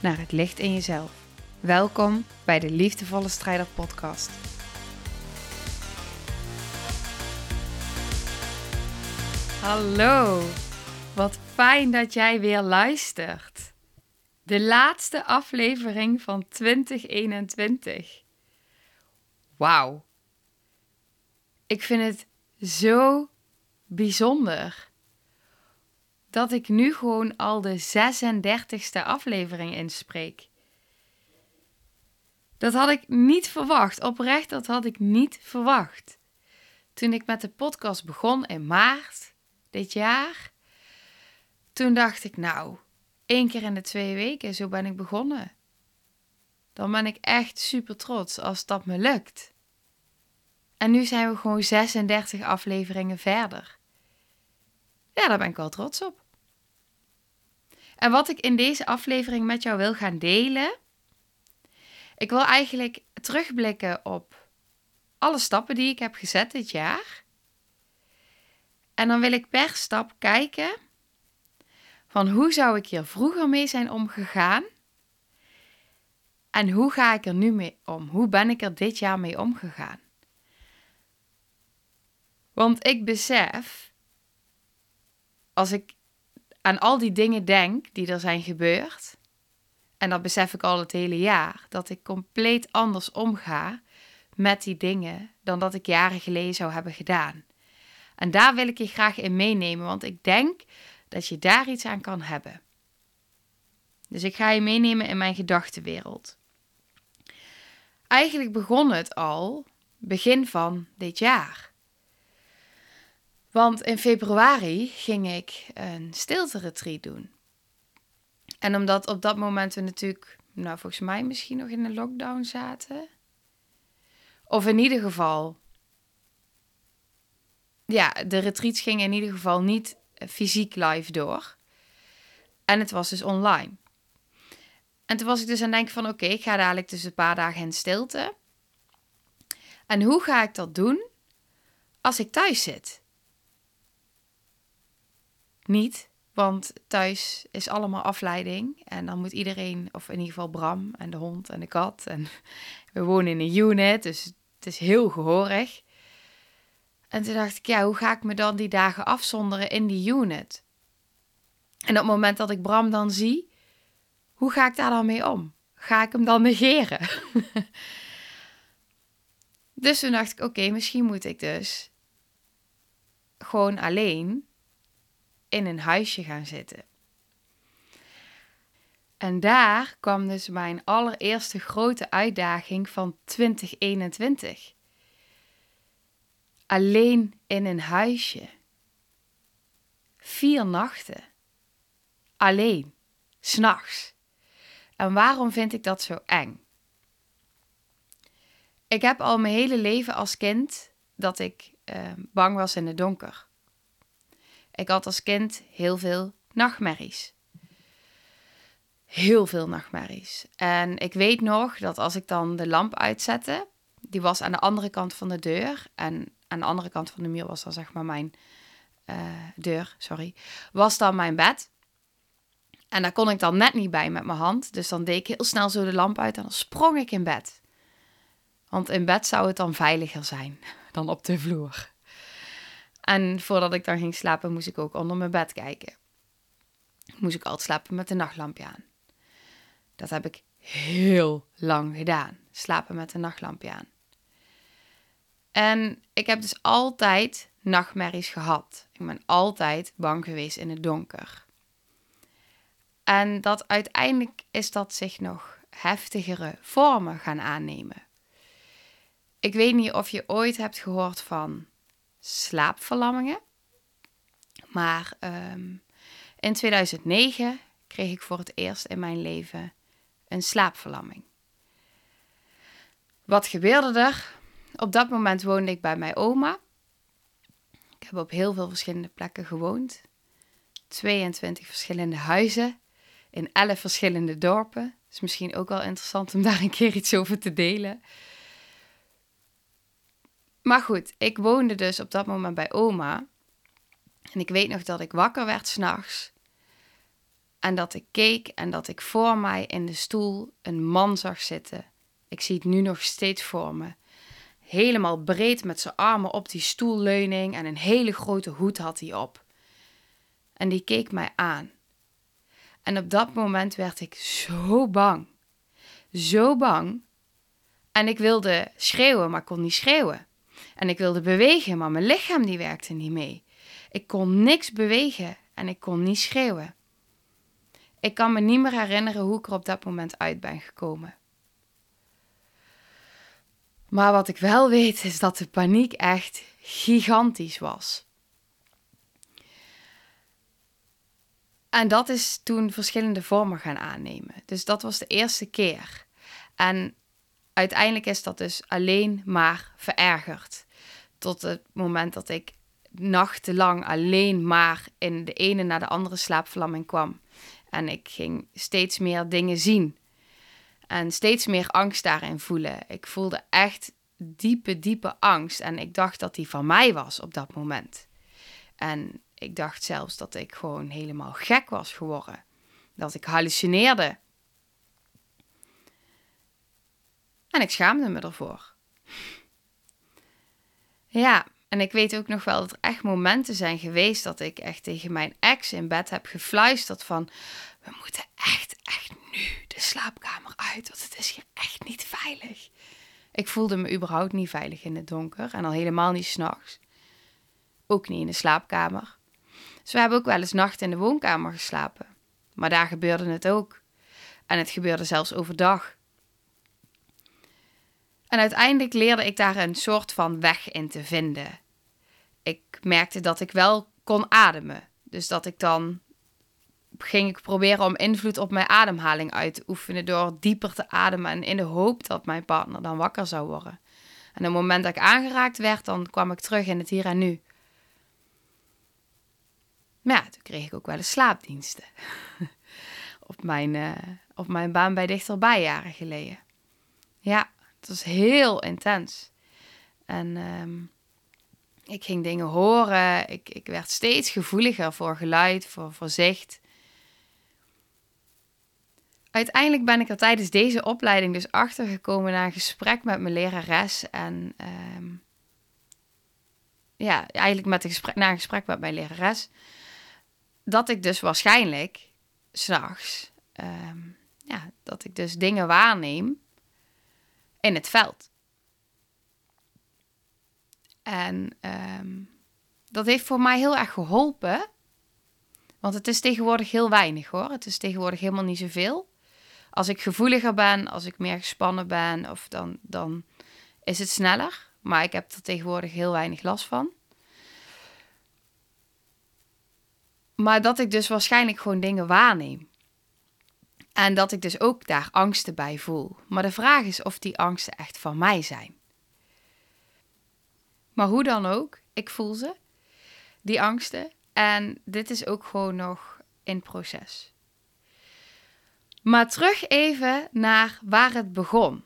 naar het licht in jezelf. Welkom bij de Liefdevolle Strijder Podcast. Hallo, wat fijn dat jij weer luistert. De laatste aflevering van 2021. Wauw. Ik vind het zo bijzonder dat ik nu gewoon al de 36e aflevering inspreek. Dat had ik niet verwacht. Oprecht, dat had ik niet verwacht. Toen ik met de podcast begon in maart dit jaar, toen dacht ik, nou, één keer in de twee weken, zo ben ik begonnen. Dan ben ik echt super trots als dat me lukt. En nu zijn we gewoon 36 afleveringen verder. Ja, daar ben ik wel trots op. En wat ik in deze aflevering met jou wil gaan delen. Ik wil eigenlijk terugblikken op alle stappen die ik heb gezet dit jaar. En dan wil ik per stap kijken van hoe zou ik hier vroeger mee zijn omgegaan? En hoe ga ik er nu mee om? Hoe ben ik er dit jaar mee omgegaan? Want ik besef, als ik aan al die dingen denk die er zijn gebeurd, en dat besef ik al het hele jaar, dat ik compleet anders omga met die dingen dan dat ik jaren geleden zou hebben gedaan. En daar wil ik je graag in meenemen, want ik denk dat je daar iets aan kan hebben. Dus ik ga je meenemen in mijn gedachtenwereld. Eigenlijk begon het al begin van dit jaar. Want in februari ging ik een stilte-retreat doen. En omdat op dat moment we natuurlijk, nou volgens mij misschien nog in een lockdown zaten. Of in ieder geval, ja, de retreats gingen in ieder geval niet fysiek live door. En het was dus online. En toen was ik dus aan het denken van oké, ik ga dadelijk dus een paar dagen in stilte. En hoe ga ik dat doen als ik thuis zit? Niet. Want thuis is allemaal afleiding. En dan moet iedereen, of in ieder geval Bram en de hond en de kat. En we wonen in een unit, dus het is heel gehoorig. En toen dacht ik, ja, hoe ga ik me dan die dagen afzonderen in die unit? En op het moment dat ik Bram dan zie, hoe ga ik daar dan mee om? Ga ik hem dan negeren? dus toen dacht ik, oké, misschien moet ik dus gewoon alleen in een huisje gaan zitten. En daar kwam dus mijn allereerste grote uitdaging van 2021. Alleen in een huisje. Vier nachten. Alleen. S'nachts. En waarom vind ik dat zo eng? Ik heb al mijn hele leven als kind dat ik uh, bang was in het donker. Ik had als kind heel veel nachtmerries. Heel veel nachtmerries. En ik weet nog dat als ik dan de lamp uitzette, die was aan de andere kant van de deur. En aan de andere kant van de muur was dan zeg maar mijn uh, deur, sorry, was dan mijn bed. En daar kon ik dan net niet bij met mijn hand. Dus dan deed ik heel snel zo de lamp uit en dan sprong ik in bed. Want in bed zou het dan veiliger zijn dan op de vloer. En voordat ik dan ging slapen, moest ik ook onder mijn bed kijken. Moest ik altijd slapen met een nachtlampje aan. Dat heb ik heel lang gedaan. Slapen met een nachtlampje aan. En ik heb dus altijd nachtmerries gehad. Ik ben altijd bang geweest in het donker. En dat uiteindelijk is dat zich nog heftigere vormen gaan aannemen. Ik weet niet of je ooit hebt gehoord van slaapverlammingen. Maar um, in 2009 kreeg ik voor het eerst in mijn leven een slaapverlamming. Wat gebeurde er? Op dat moment woonde ik bij mijn oma. Ik heb op heel veel verschillende plekken gewoond. 22 verschillende huizen in 11 verschillende dorpen. Is misschien ook wel interessant om daar een keer iets over te delen. Maar goed, ik woonde dus op dat moment bij oma. En ik weet nog dat ik wakker werd s'nachts. En dat ik keek en dat ik voor mij in de stoel een man zag zitten. Ik zie het nu nog steeds voor me. Helemaal breed met zijn armen op die stoelleuning en een hele grote hoed had hij op. En die keek mij aan. En op dat moment werd ik zo bang. Zo bang. En ik wilde schreeuwen, maar kon niet schreeuwen. En ik wilde bewegen, maar mijn lichaam die werkte niet mee. Ik kon niks bewegen en ik kon niet schreeuwen. Ik kan me niet meer herinneren hoe ik er op dat moment uit ben gekomen. Maar wat ik wel weet is dat de paniek echt gigantisch was. En dat is toen verschillende vormen gaan aannemen. Dus dat was de eerste keer. En uiteindelijk is dat dus alleen maar verergerd. Tot het moment dat ik nachtenlang alleen maar in de ene na de andere slaapverlamming kwam. En ik ging steeds meer dingen zien. En steeds meer angst daarin voelen. Ik voelde echt diepe, diepe angst. En ik dacht dat die van mij was op dat moment. En ik dacht zelfs dat ik gewoon helemaal gek was geworden. Dat ik hallucineerde. En ik schaamde me ervoor. Ja, en ik weet ook nog wel dat er echt momenten zijn geweest dat ik echt tegen mijn ex in bed heb gefluisterd van... We moeten echt, echt nu de slaapkamer uit, want het is hier echt niet veilig. Ik voelde me überhaupt niet veilig in het donker en al helemaal niet s'nachts. Ook niet in de slaapkamer. Dus we hebben ook wel eens nacht in de woonkamer geslapen. Maar daar gebeurde het ook. En het gebeurde zelfs overdag. En uiteindelijk leerde ik daar een soort van weg in te vinden. Ik merkte dat ik wel kon ademen. Dus dat ik dan ging ik proberen om invloed op mijn ademhaling uit te oefenen door dieper te ademen en in de hoop dat mijn partner dan wakker zou worden. En op het moment dat ik aangeraakt werd, dan kwam ik terug in het hier en nu. Maar ja, toen kreeg ik ook wel eens slaapdiensten. op, mijn, uh, op mijn baan bij Dichterbij jaren geleden. Ja, het was heel intens. En um, ik ging dingen horen. Ik, ik werd steeds gevoeliger voor geluid, voor, voor zicht. Uiteindelijk ben ik er tijdens deze opleiding dus achtergekomen na een gesprek met mijn lerares. En um, ja, eigenlijk met een gesprek, na een gesprek met mijn lerares dat ik dus waarschijnlijk s'nachts, um, ja, dat ik dus dingen waarneem in het veld. En um, dat heeft voor mij heel erg geholpen. Want het is tegenwoordig heel weinig hoor. Het is tegenwoordig helemaal niet zoveel. Als ik gevoeliger ben, als ik meer gespannen ben, of dan, dan is het sneller. Maar ik heb er tegenwoordig heel weinig last van. Maar dat ik dus waarschijnlijk gewoon dingen waarneem. En dat ik dus ook daar angsten bij voel. Maar de vraag is of die angsten echt van mij zijn. Maar hoe dan ook, ik voel ze, die angsten. En dit is ook gewoon nog in proces. Maar terug even naar waar het begon.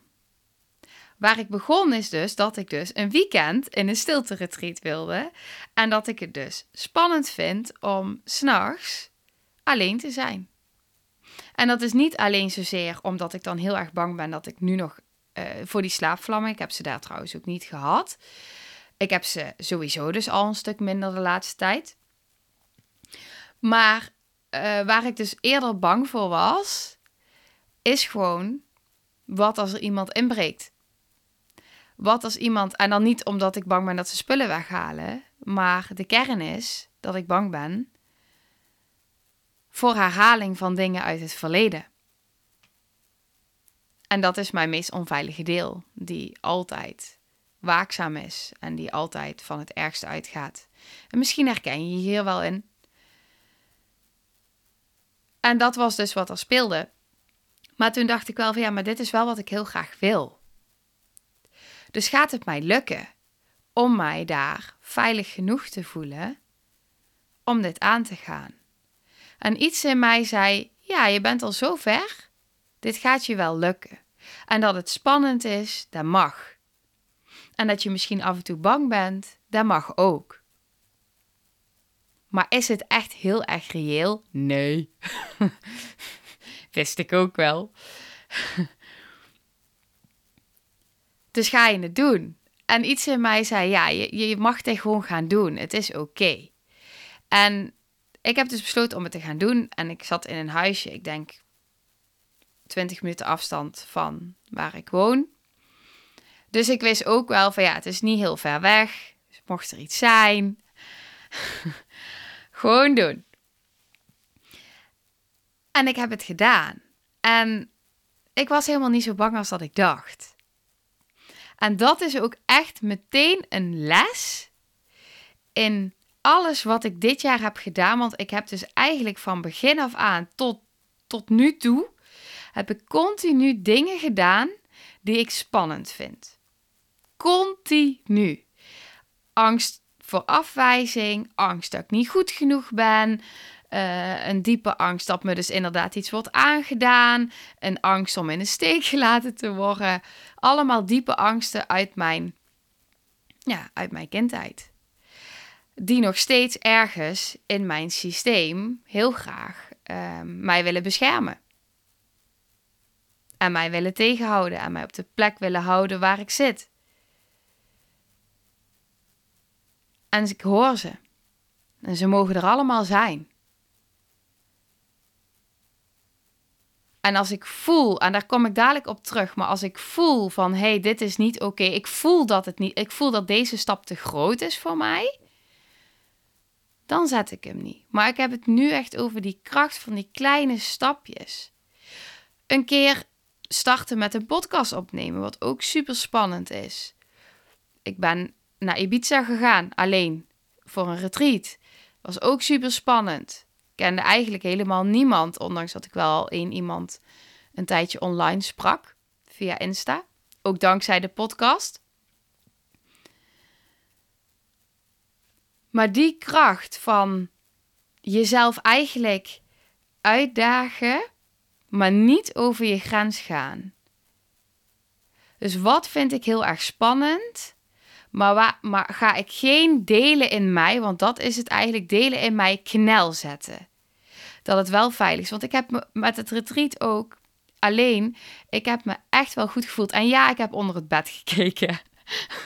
Waar ik begon is dus dat ik dus een weekend in een stilte retreat wilde. En dat ik het dus spannend vind om s'nachts alleen te zijn. En dat is niet alleen zozeer omdat ik dan heel erg bang ben dat ik nu nog uh, voor die slaapvlammen, ik heb ze daar trouwens ook niet gehad. Ik heb ze sowieso dus al een stuk minder de laatste tijd. Maar uh, waar ik dus eerder bang voor was, is gewoon wat als er iemand inbreekt. Wat als iemand, en dan niet omdat ik bang ben dat ze spullen weghalen, maar de kern is dat ik bang ben voor herhaling van dingen uit het verleden. En dat is mijn meest onveilige deel, die altijd waakzaam is en die altijd van het ergste uitgaat. En misschien herken je je hier wel in. En dat was dus wat er speelde. Maar toen dacht ik wel van ja, maar dit is wel wat ik heel graag wil. Dus gaat het mij lukken om mij daar veilig genoeg te voelen om dit aan te gaan? En iets in mij zei: Ja, je bent al zo ver. Dit gaat je wel lukken. En dat het spannend is, dat mag. En dat je misschien af en toe bang bent, dat mag ook. Maar is het echt heel erg reëel? Nee. Wist ik ook wel. dus ga je het doen. En iets in mij zei: ja, je, je mag dit gewoon gaan doen. Het is oké. En ik heb dus besloten om het te gaan doen. En ik zat in een huisje, ik denk 20 minuten afstand van waar ik woon. Dus ik wist ook wel van ja, het is niet heel ver weg. Dus mocht er iets zijn, gewoon doen. En ik heb het gedaan. En ik was helemaal niet zo bang als dat ik dacht. En dat is ook echt meteen een les in alles wat ik dit jaar heb gedaan. Want ik heb dus eigenlijk van begin af aan tot, tot nu toe, heb ik continu dingen gedaan die ik spannend vind. Continu. Angst voor afwijzing, angst dat ik niet goed genoeg ben, uh, een diepe angst dat me dus inderdaad iets wordt aangedaan, een angst om in de steek gelaten te worden. Allemaal diepe angsten uit mijn, ja, uit mijn kindheid. Die nog steeds ergens in mijn systeem heel graag uh, mij willen beschermen. En mij willen tegenhouden en mij op de plek willen houden waar ik zit. En ik hoor ze. En ze mogen er allemaal zijn. En als ik voel, en daar kom ik dadelijk op terug, maar als ik voel van hé, hey, dit is niet oké, ik voel dat het niet, ik voel dat deze stap te groot is voor mij, dan zet ik hem niet. Maar ik heb het nu echt over die kracht van die kleine stapjes. Een keer starten met een podcast opnemen, wat ook super spannend is. Ik ben naar Ibiza gegaan, alleen, voor een retreat. Was ook super spannend. Kende eigenlijk helemaal niemand, ondanks dat ik wel één iemand een tijdje online sprak via Insta. Ook dankzij de podcast. Maar die kracht van jezelf eigenlijk uitdagen, maar niet over je grens gaan. Dus wat vind ik heel erg spannend? Maar, waar, maar ga ik geen delen in mij, want dat is het eigenlijk, delen in mij knel zetten. Dat het wel veilig is. Want ik heb me met het retreat ook alleen, ik heb me echt wel goed gevoeld. En ja, ik heb onder het bed gekeken.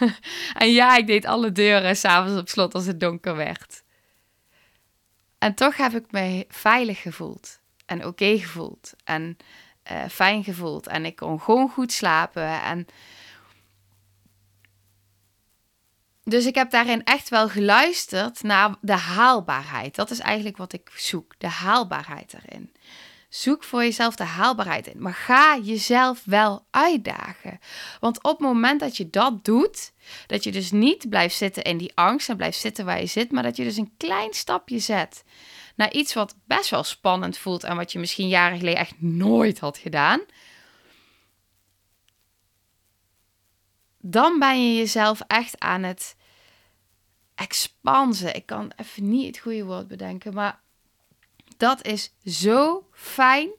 en ja, ik deed alle deuren s'avonds op slot als het donker werd. En toch heb ik me veilig gevoeld. En oké gevoeld. En uh, fijn gevoeld. En ik kon gewoon goed slapen. En Dus ik heb daarin echt wel geluisterd naar de haalbaarheid. Dat is eigenlijk wat ik zoek, de haalbaarheid erin. Zoek voor jezelf de haalbaarheid in. Maar ga jezelf wel uitdagen. Want op het moment dat je dat doet, dat je dus niet blijft zitten in die angst en blijft zitten waar je zit, maar dat je dus een klein stapje zet naar iets wat best wel spannend voelt en wat je misschien jaren geleden echt nooit had gedaan. Dan ben je jezelf echt aan het expansen. Ik kan even niet het goede woord bedenken, maar dat is zo fijn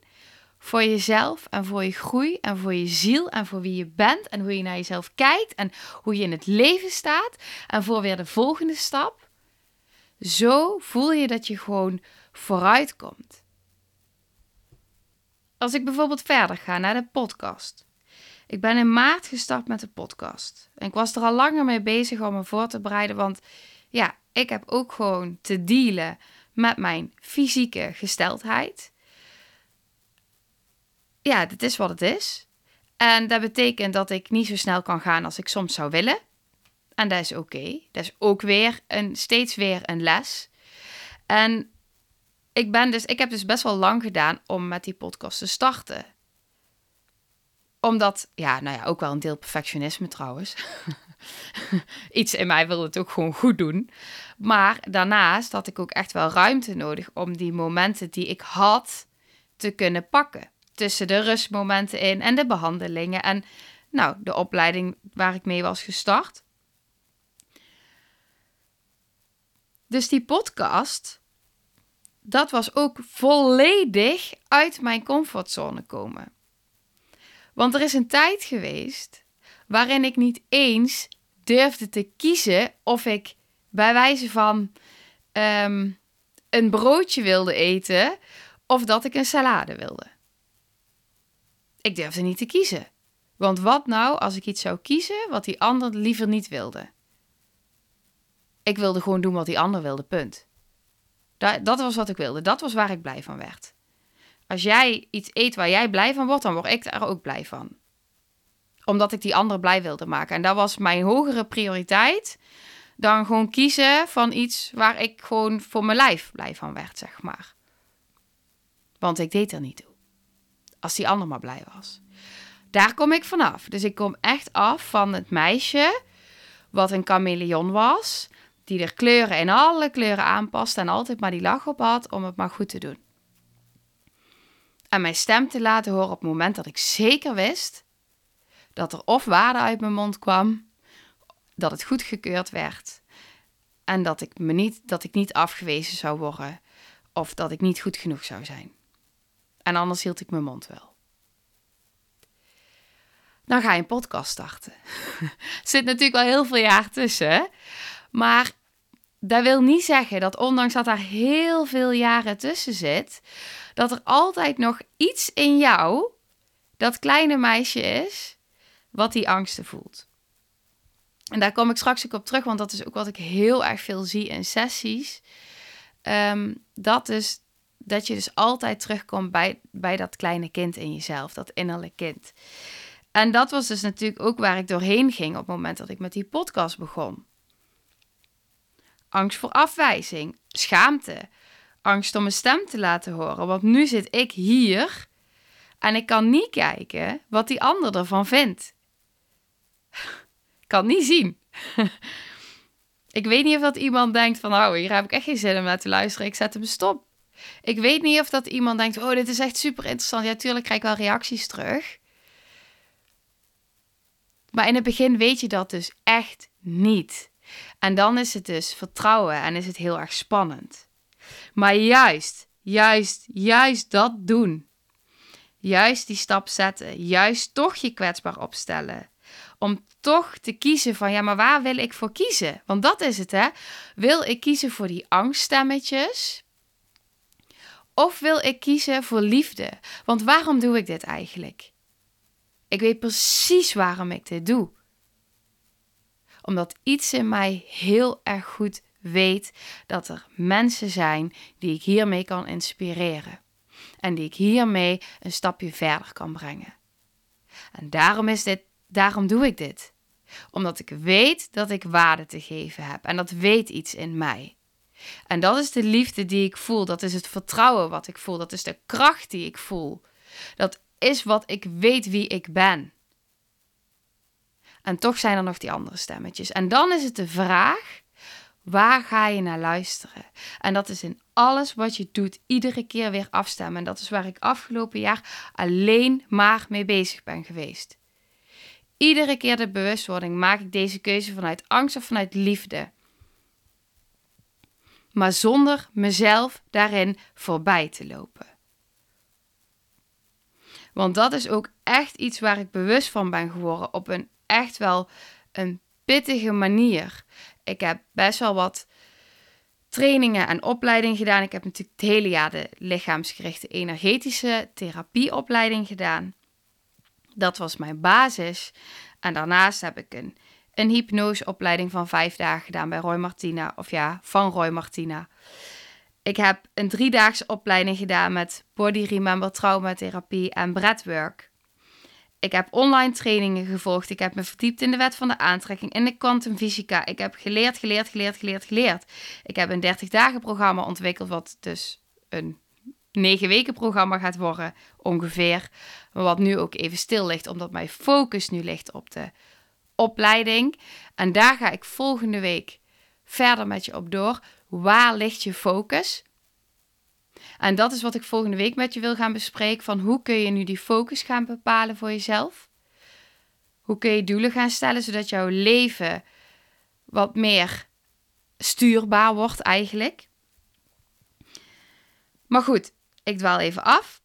voor jezelf en voor je groei en voor je ziel en voor wie je bent en hoe je naar jezelf kijkt en hoe je in het leven staat en voor weer de volgende stap. Zo voel je dat je gewoon vooruit komt. Als ik bijvoorbeeld verder ga naar de podcast. Ik ben in maart gestart met de podcast. En ik was er al langer mee bezig om me voor te bereiden, want ja, ik heb ook gewoon te dealen met mijn fysieke gesteldheid. Ja, dit is wat het is. En dat betekent dat ik niet zo snel kan gaan als ik soms zou willen. En dat is oké. Dat is ook weer een, steeds weer een les. En ik, ben dus, ik heb dus best wel lang gedaan om met die podcast te starten omdat, ja, nou ja, ook wel een deel perfectionisme trouwens. Iets in mij wil het ook gewoon goed doen. Maar daarnaast had ik ook echt wel ruimte nodig om die momenten die ik had te kunnen pakken. tussen de rustmomenten in en de behandelingen en nou, de opleiding waar ik mee was gestart. Dus die podcast, dat was ook volledig uit mijn comfortzone komen. Want er is een tijd geweest waarin ik niet eens durfde te kiezen of ik bij wijze van ehm, een broodje wilde eten of dat ik een salade wilde. Ik durfde niet te kiezen. Want wat nou als ik iets zou kiezen wat die ander liever niet wilde? Ik wilde gewoon doen wat die ander wilde, punt. Dat, dat was wat ik wilde. Dat was waar ik blij van werd. Als jij iets eet waar jij blij van wordt, dan word ik daar ook blij van. Omdat ik die ander blij wilde maken. En dat was mijn hogere prioriteit dan gewoon kiezen van iets waar ik gewoon voor mijn lijf blij van werd, zeg maar. Want ik deed er niet toe. Als die ander maar blij was. Daar kom ik vanaf. Dus ik kom echt af van het meisje wat een chameleon was, die er kleuren in alle kleuren aanpaste en altijd maar die lach op had om het maar goed te doen. En mijn stem te laten horen op het moment dat ik zeker wist dat er of waarde uit mijn mond kwam, dat het goedgekeurd werd en dat ik, me niet, dat ik niet afgewezen zou worden of dat ik niet goed genoeg zou zijn. En anders hield ik mijn mond wel. Dan ga je een podcast starten. Zit natuurlijk wel heel veel jaar tussen. Maar dat wil niet zeggen dat ondanks dat daar heel veel jaren tussen zit, dat er altijd nog iets in jou, dat kleine meisje is, wat die angsten voelt. En daar kom ik straks ook op terug, want dat is ook wat ik heel erg veel zie in sessies. Um, dat is dat je dus altijd terugkomt bij, bij dat kleine kind in jezelf, dat innerlijke kind. En dat was dus natuurlijk ook waar ik doorheen ging op het moment dat ik met die podcast begon. Angst voor afwijzing, schaamte, angst om mijn stem te laten horen. Want nu zit ik hier en ik kan niet kijken wat die ander ervan vindt. Kan niet zien. ik weet niet of dat iemand denkt van, nou, hier heb ik echt geen zin om naar te luisteren. Ik zet hem stop. Ik weet niet of dat iemand denkt, oh, dit is echt super interessant. Ja, tuurlijk krijg ik wel reacties terug. Maar in het begin weet je dat dus echt niet. En dan is het dus vertrouwen en is het heel erg spannend. Maar juist, juist, juist dat doen. Juist die stap zetten. Juist toch je kwetsbaar opstellen. Om toch te kiezen van ja, maar waar wil ik voor kiezen? Want dat is het hè. Wil ik kiezen voor die angststemmetjes? Of wil ik kiezen voor liefde? Want waarom doe ik dit eigenlijk? Ik weet precies waarom ik dit doe. Omdat iets in mij heel erg goed weet dat er mensen zijn die ik hiermee kan inspireren. En die ik hiermee een stapje verder kan brengen. En daarom, is dit, daarom doe ik dit. Omdat ik weet dat ik waarde te geven heb. En dat weet iets in mij. En dat is de liefde die ik voel. Dat is het vertrouwen wat ik voel. Dat is de kracht die ik voel. Dat is wat ik weet wie ik ben. En toch zijn er nog die andere stemmetjes. En dan is het de vraag: waar ga je naar luisteren? En dat is in alles wat je doet, iedere keer weer afstemmen. En dat is waar ik afgelopen jaar alleen maar mee bezig ben geweest. Iedere keer de bewustwording maak ik deze keuze vanuit angst of vanuit liefde. Maar zonder mezelf daarin voorbij te lopen. Want dat is ook echt iets waar ik bewust van ben geworden op een echt wel een pittige manier. Ik heb best wel wat trainingen en opleidingen gedaan. Ik heb natuurlijk het hele jaar de lichaamsgerichte energetische therapieopleiding gedaan. Dat was mijn basis. En daarnaast heb ik een, een hypnoseopleiding van vijf dagen gedaan bij Roy Martina. Of ja, van Roy Martina. Ik heb een driedaagse opleiding gedaan met Body Remember Traumatherapie en Breathwork. Ik heb online trainingen gevolgd. Ik heb me verdiept in de wet van de aantrekking, in de kwantumfysica. Ik heb geleerd, geleerd, geleerd, geleerd, geleerd. Ik heb een 30 dagen programma ontwikkeld, wat dus een 9 weken programma gaat worden, ongeveer. Wat nu ook even stil ligt, omdat mijn focus nu ligt op de opleiding. En daar ga ik volgende week verder met je op door. Waar ligt je focus? En dat is wat ik volgende week met je wil gaan bespreken. Van hoe kun je nu die focus gaan bepalen voor jezelf? Hoe kun je doelen gaan stellen zodat jouw leven wat meer stuurbaar wordt eigenlijk? Maar goed, ik dwaal even af.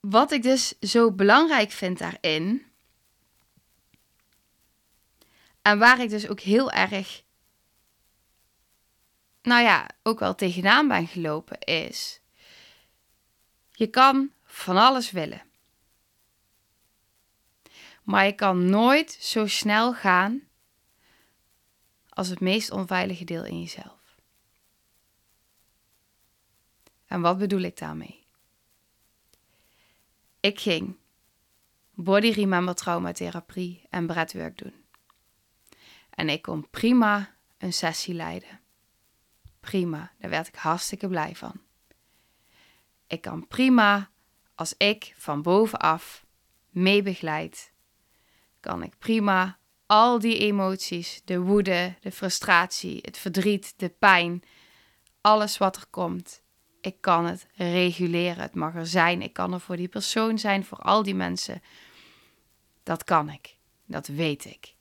Wat ik dus zo belangrijk vind daarin. En waar ik dus ook heel erg nou ja, ook wel tegenaan ben gelopen, is: je kan van alles willen. Maar je kan nooit zo snel gaan als het meest onveilige deel in jezelf. En wat bedoel ik daarmee? Ik ging body remember traumatherapie en breathwork doen. En ik kon prima een sessie leiden. Prima, daar werd ik hartstikke blij van. Ik kan prima, als ik van bovenaf meebegeleid, kan ik prima al die emoties, de woede, de frustratie, het verdriet, de pijn, alles wat er komt, ik kan het reguleren. Het mag er zijn. Ik kan er voor die persoon zijn, voor al die mensen. Dat kan ik. Dat weet ik.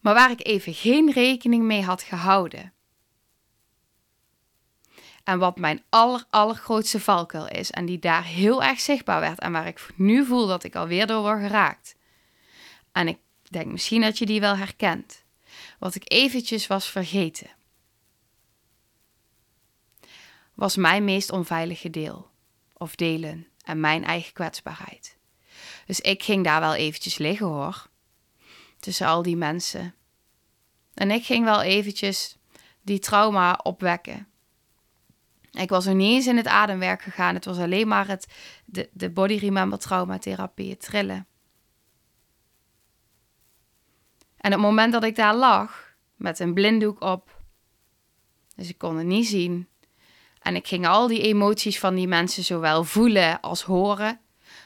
Maar waar ik even geen rekening mee had gehouden. En wat mijn aller, allergrootste valkuil is. En die daar heel erg zichtbaar werd. En waar ik nu voel dat ik alweer door word geraakt. En ik denk misschien dat je die wel herkent. Wat ik eventjes was vergeten. Was mijn meest onveilige deel. Of delen. En mijn eigen kwetsbaarheid. Dus ik ging daar wel eventjes liggen hoor tussen al die mensen. En ik ging wel eventjes die trauma opwekken. Ik was er niet eens in het ademwerk gegaan. Het was alleen maar het, de, de body remember traumatherapie, het trillen. En op het moment dat ik daar lag, met een blinddoek op, dus ik kon het niet zien. En ik ging al die emoties van die mensen zowel voelen als horen.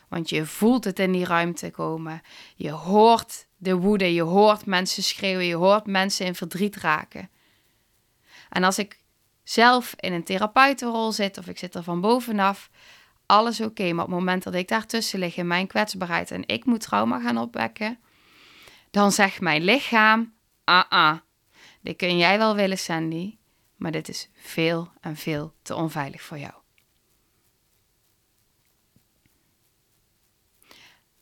Want je voelt het in die ruimte komen. Je hoort de woede, je hoort mensen schreeuwen, je hoort mensen in verdriet raken. En als ik zelf in een therapeutenrol zit of ik zit er van bovenaf, alles oké. Maar op het moment dat ik daartussen lig in mijn kwetsbaarheid en ik moet trauma gaan opwekken, dan zegt mijn lichaam: ah ah, dit kun jij wel willen, Sandy, maar dit is veel en veel te onveilig voor jou.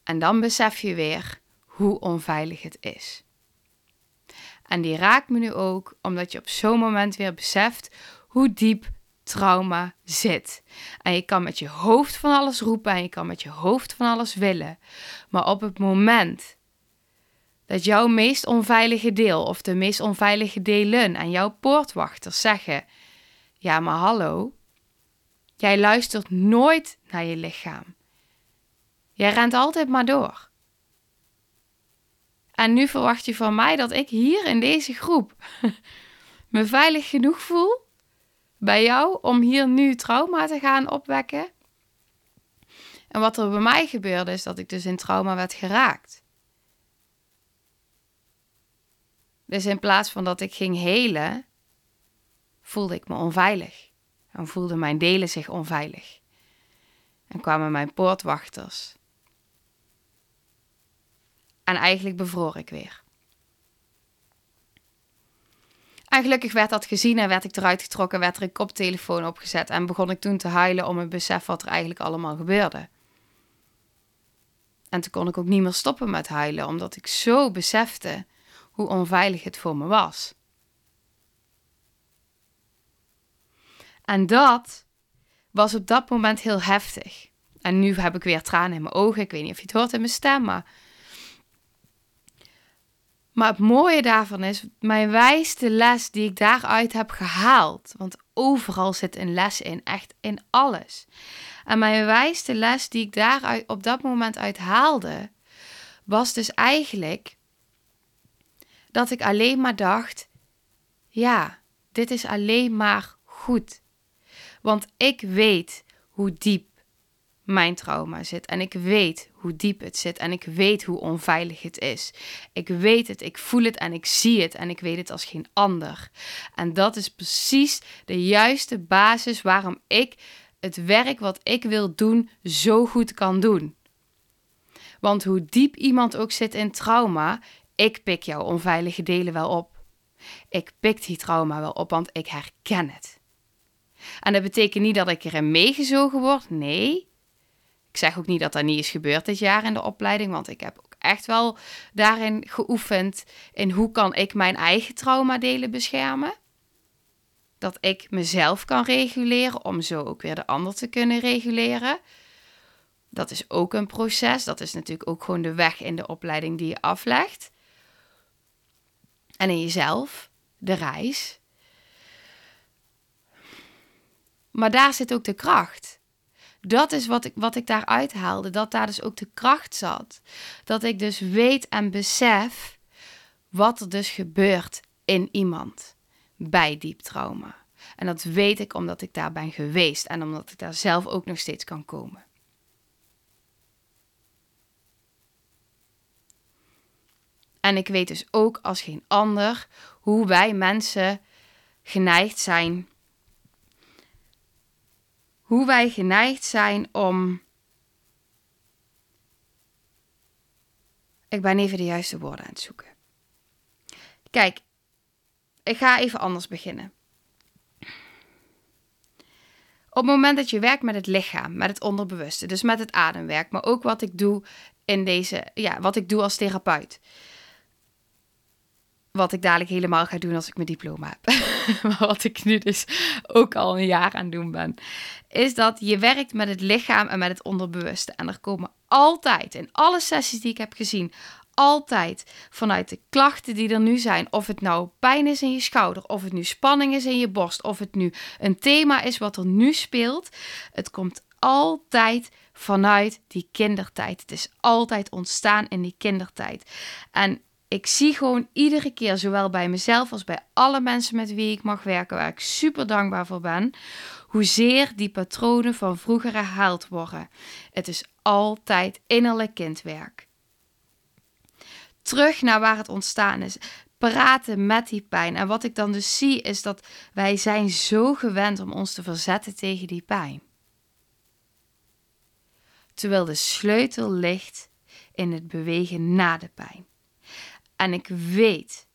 En dan besef je weer hoe onveilig het is. En die raakt me nu ook omdat je op zo'n moment weer beseft hoe diep trauma zit. En je kan met je hoofd van alles roepen en je kan met je hoofd van alles willen. Maar op het moment dat jouw meest onveilige deel of de meest onveilige delen aan jouw poortwachters zeggen: Ja, maar hallo, jij luistert nooit naar je lichaam. Jij rent altijd maar door. En nu verwacht je van mij dat ik hier in deze groep me veilig genoeg voel bij jou om hier nu trauma te gaan opwekken. En wat er bij mij gebeurde is dat ik dus in trauma werd geraakt. Dus in plaats van dat ik ging helen, voelde ik me onveilig. En voelden mijn delen zich onveilig. En kwamen mijn poortwachters en eigenlijk bevroor ik weer. En gelukkig werd dat gezien en werd ik eruit getrokken, werd er een koptelefoon opgezet en begon ik toen te huilen om het besef wat er eigenlijk allemaal gebeurde. En toen kon ik ook niet meer stoppen met huilen, omdat ik zo besefte hoe onveilig het voor me was. En dat was op dat moment heel heftig. En nu heb ik weer tranen in mijn ogen. Ik weet niet of je het hoort in mijn stem, maar maar het mooie daarvan is, mijn wijste les die ik daaruit heb gehaald. Want overal zit een les in, echt in alles. En mijn wijste les die ik daaruit op dat moment uit haalde, was dus eigenlijk dat ik alleen maar dacht: ja, dit is alleen maar goed. Want ik weet hoe diep mijn trauma zit. En ik weet hoe diep het zit. En ik weet hoe onveilig het is. Ik weet het, ik voel het en ik zie het. En ik weet het als geen ander. En dat is precies de juiste basis waarom ik het werk wat ik wil doen zo goed kan doen. Want hoe diep iemand ook zit in trauma, ik pik jouw onveilige delen wel op. Ik pik die trauma wel op, want ik herken het. En dat betekent niet dat ik erin meegezogen word. Nee. Ik zeg ook niet dat dat niet is gebeurd dit jaar in de opleiding, want ik heb ook echt wel daarin geoefend in hoe kan ik mijn eigen traumadelen beschermen. Dat ik mezelf kan reguleren om zo ook weer de ander te kunnen reguleren. Dat is ook een proces. Dat is natuurlijk ook gewoon de weg in de opleiding die je aflegt. En in jezelf, de reis. Maar daar zit ook de kracht. Dat is wat ik, wat ik daaruit haalde. Dat daar dus ook de kracht zat. Dat ik dus weet en besef wat er dus gebeurt in iemand bij diep trauma. En dat weet ik omdat ik daar ben geweest en omdat ik daar zelf ook nog steeds kan komen. En ik weet dus ook als geen ander hoe wij mensen geneigd zijn. Hoe wij geneigd zijn om. Ik ben even de juiste woorden aan het zoeken. Kijk, ik ga even anders beginnen. Op het moment dat je werkt met het lichaam, met het onderbewuste, dus met het ademwerk, maar ook wat ik doe in deze, ja, wat ik doe als therapeut. Wat ik dadelijk helemaal ga doen als ik mijn diploma heb. maar wat ik nu dus ook al een jaar aan doen ben. Is dat je werkt met het lichaam en met het onderbewuste. En er komen altijd, in alle sessies die ik heb gezien, altijd vanuit de klachten die er nu zijn, of het nou pijn is in je schouder, of het nu spanning is in je borst, of het nu een thema is wat er nu speelt, het komt altijd vanuit die kindertijd. Het is altijd ontstaan in die kindertijd. En ik zie gewoon iedere keer, zowel bij mezelf als bij alle mensen met wie ik mag werken, waar ik super dankbaar voor ben, hoezeer die patronen van vroeger herhaald worden. Het is altijd innerlijk kindwerk. Terug naar waar het ontstaan is. Praten met die pijn. En wat ik dan dus zie is dat wij zijn zo gewend om ons te verzetten tegen die pijn. Terwijl de sleutel ligt in het bewegen na de pijn. En ik weet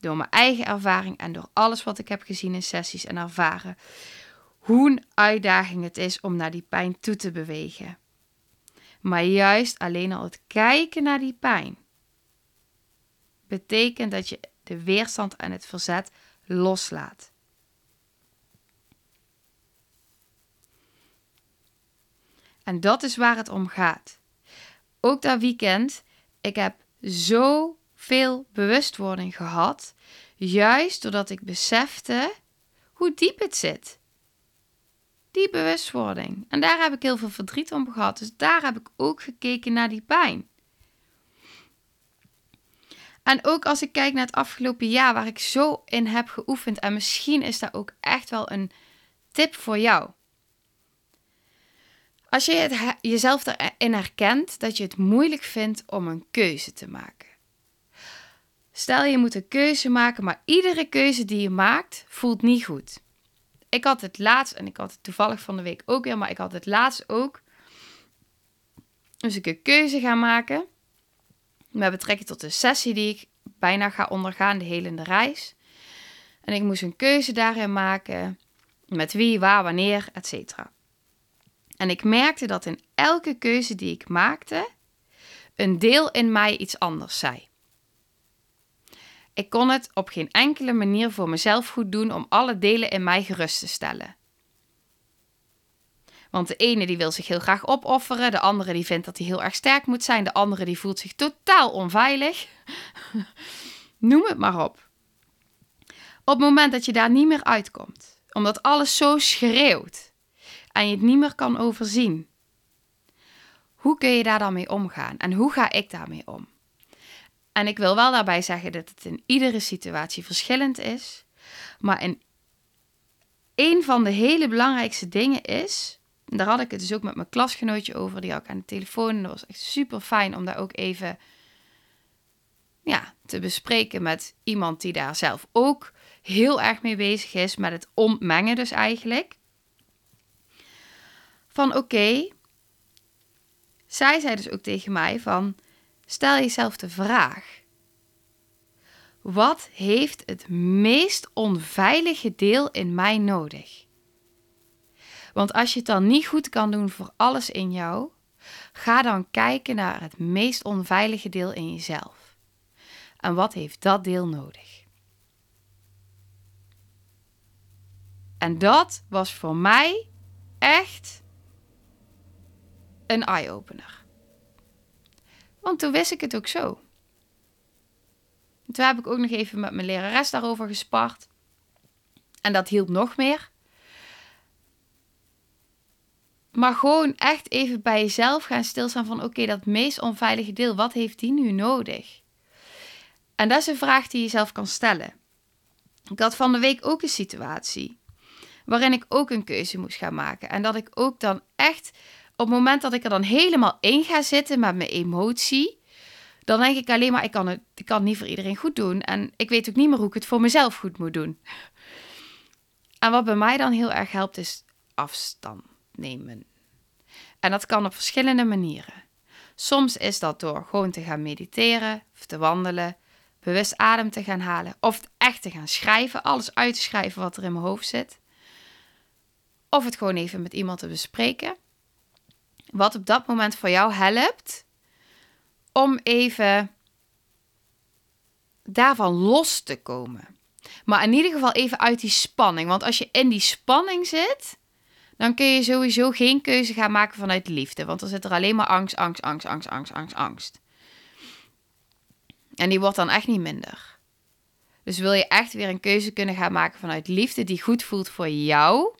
door mijn eigen ervaring en door alles wat ik heb gezien in sessies en ervaren, hoe een uitdaging het is om naar die pijn toe te bewegen. Maar juist alleen al het kijken naar die pijn betekent dat je de weerstand en het verzet loslaat. En dat is waar het om gaat. Ook dat weekend, ik heb zo veel bewustwording gehad, juist doordat ik besefte hoe diep het zit. Die bewustwording. En daar heb ik heel veel verdriet om gehad. Dus daar heb ik ook gekeken naar die pijn. En ook als ik kijk naar het afgelopen jaar, waar ik zo in heb geoefend, en misschien is dat ook echt wel een tip voor jou. Als je het, jezelf erin herkent dat je het moeilijk vindt om een keuze te maken. Stel je moet een keuze maken, maar iedere keuze die je maakt voelt niet goed. Ik had het laatst, en ik had het toevallig van de week ook weer, maar ik had het laatst ook. Dus ik een keuze ga maken met betrekking tot de sessie die ik bijna ga ondergaan, de helende reis. En ik moest een keuze daarin maken met wie, waar, wanneer, etc. En ik merkte dat in elke keuze die ik maakte, een deel in mij iets anders zei. Ik kon het op geen enkele manier voor mezelf goed doen om alle delen in mij gerust te stellen. Want de ene die wil zich heel graag opofferen, de andere die vindt dat hij heel erg sterk moet zijn, de andere die voelt zich totaal onveilig. Noem het maar op. Op het moment dat je daar niet meer uitkomt, omdat alles zo schreeuwt en je het niet meer kan overzien, hoe kun je daar dan mee omgaan en hoe ga ik daarmee om? En ik wil wel daarbij zeggen dat het in iedere situatie verschillend is, maar een van de hele belangrijkste dingen is daar had ik het dus ook met mijn klasgenootje over. Die had ik aan de telefoon. En dat was echt super fijn om daar ook even ja, te bespreken met iemand die daar zelf ook heel erg mee bezig is. Met het ontmengen dus eigenlijk. Van oké. zij zei dus ook tegen mij van... Stel jezelf de vraag. Wat heeft het meest onveilige deel in mij nodig? Want als je het dan niet goed kan doen voor alles in jou, ga dan kijken naar het meest onveilige deel in jezelf. En wat heeft dat deel nodig? En dat was voor mij echt een eye-opener. Want toen wist ik het ook zo. Toen heb ik ook nog even met mijn lerares daarover gespart. En dat hielp nog meer. Maar gewoon echt even bij jezelf gaan stilstaan van oké, dat meest onveilige deel, wat heeft die nu nodig? En dat is een vraag die je zelf kan stellen. Ik had van de week ook een situatie waarin ik ook een keuze moest gaan maken. En dat ik ook dan echt, op het moment dat ik er dan helemaal in ga zitten met mijn emotie, dan denk ik alleen maar, ik kan het, ik kan het niet voor iedereen goed doen. En ik weet ook niet meer hoe ik het voor mezelf goed moet doen. En wat bij mij dan heel erg helpt, is afstand nemen. En dat kan op verschillende manieren. Soms is dat door gewoon te gaan mediteren of te wandelen, bewust adem te gaan halen of echt te gaan schrijven, alles uit te schrijven wat er in mijn hoofd zit. Of het gewoon even met iemand te bespreken. Wat op dat moment voor jou helpt om even daarvan los te komen. Maar in ieder geval even uit die spanning. Want als je in die spanning zit, dan kun je sowieso geen keuze gaan maken vanuit liefde. Want dan zit er alleen maar angst, angst, angst, angst, angst, angst, angst. En die wordt dan echt niet minder. Dus wil je echt weer een keuze kunnen gaan maken vanuit liefde die goed voelt voor jou,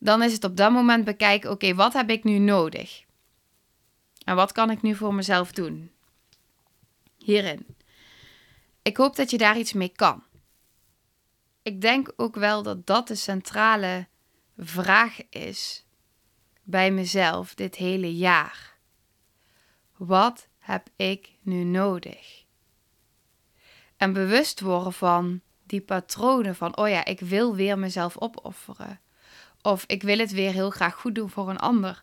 dan is het op dat moment bekijken: oké, wat heb ik nu nodig? En wat kan ik nu voor mezelf doen? Hierin. Ik hoop dat je daar iets mee kan ik denk ook wel dat dat de centrale vraag is bij mezelf dit hele jaar. Wat heb ik nu nodig? En bewust worden van die patronen van, oh ja, ik wil weer mezelf opofferen. Of ik wil het weer heel graag goed doen voor een ander.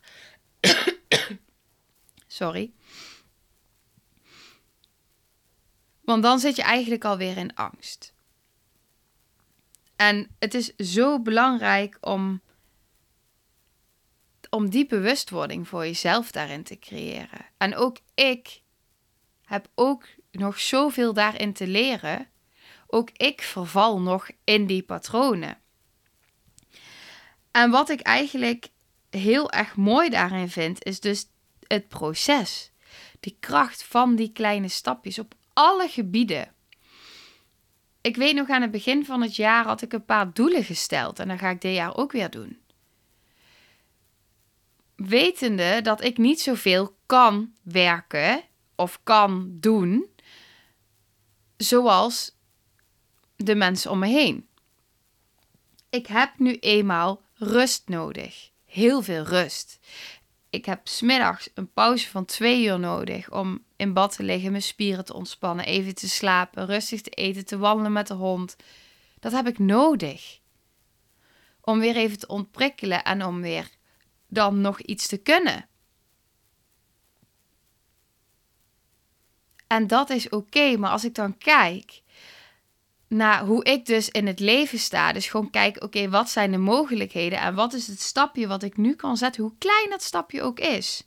Sorry. Want dan zit je eigenlijk alweer in angst. En het is zo belangrijk om, om die bewustwording voor jezelf daarin te creëren. En ook ik heb ook nog zoveel daarin te leren. Ook ik verval nog in die patronen. En wat ik eigenlijk heel erg mooi daarin vind, is dus het proces. Die kracht van die kleine stapjes op alle gebieden ik weet nog aan het begin van het jaar had ik een paar doelen gesteld. En dat ga ik dit jaar ook weer doen. Wetende dat ik niet zoveel kan werken of kan doen zoals de mensen om me heen. Ik heb nu eenmaal rust nodig. Heel veel rust ik heb smiddags een pauze van twee uur nodig om in bad te liggen, mijn spieren te ontspannen, even te slapen, rustig te eten, te wandelen met de hond. Dat heb ik nodig. Om weer even te ontprikkelen en om weer dan nog iets te kunnen. En dat is oké, maar als ik dan kijk naar hoe ik dus in het leven sta. Dus gewoon kijken, oké, wat zijn de mogelijkheden en wat is het stapje wat ik nu kan zetten, hoe klein dat stapje ook is.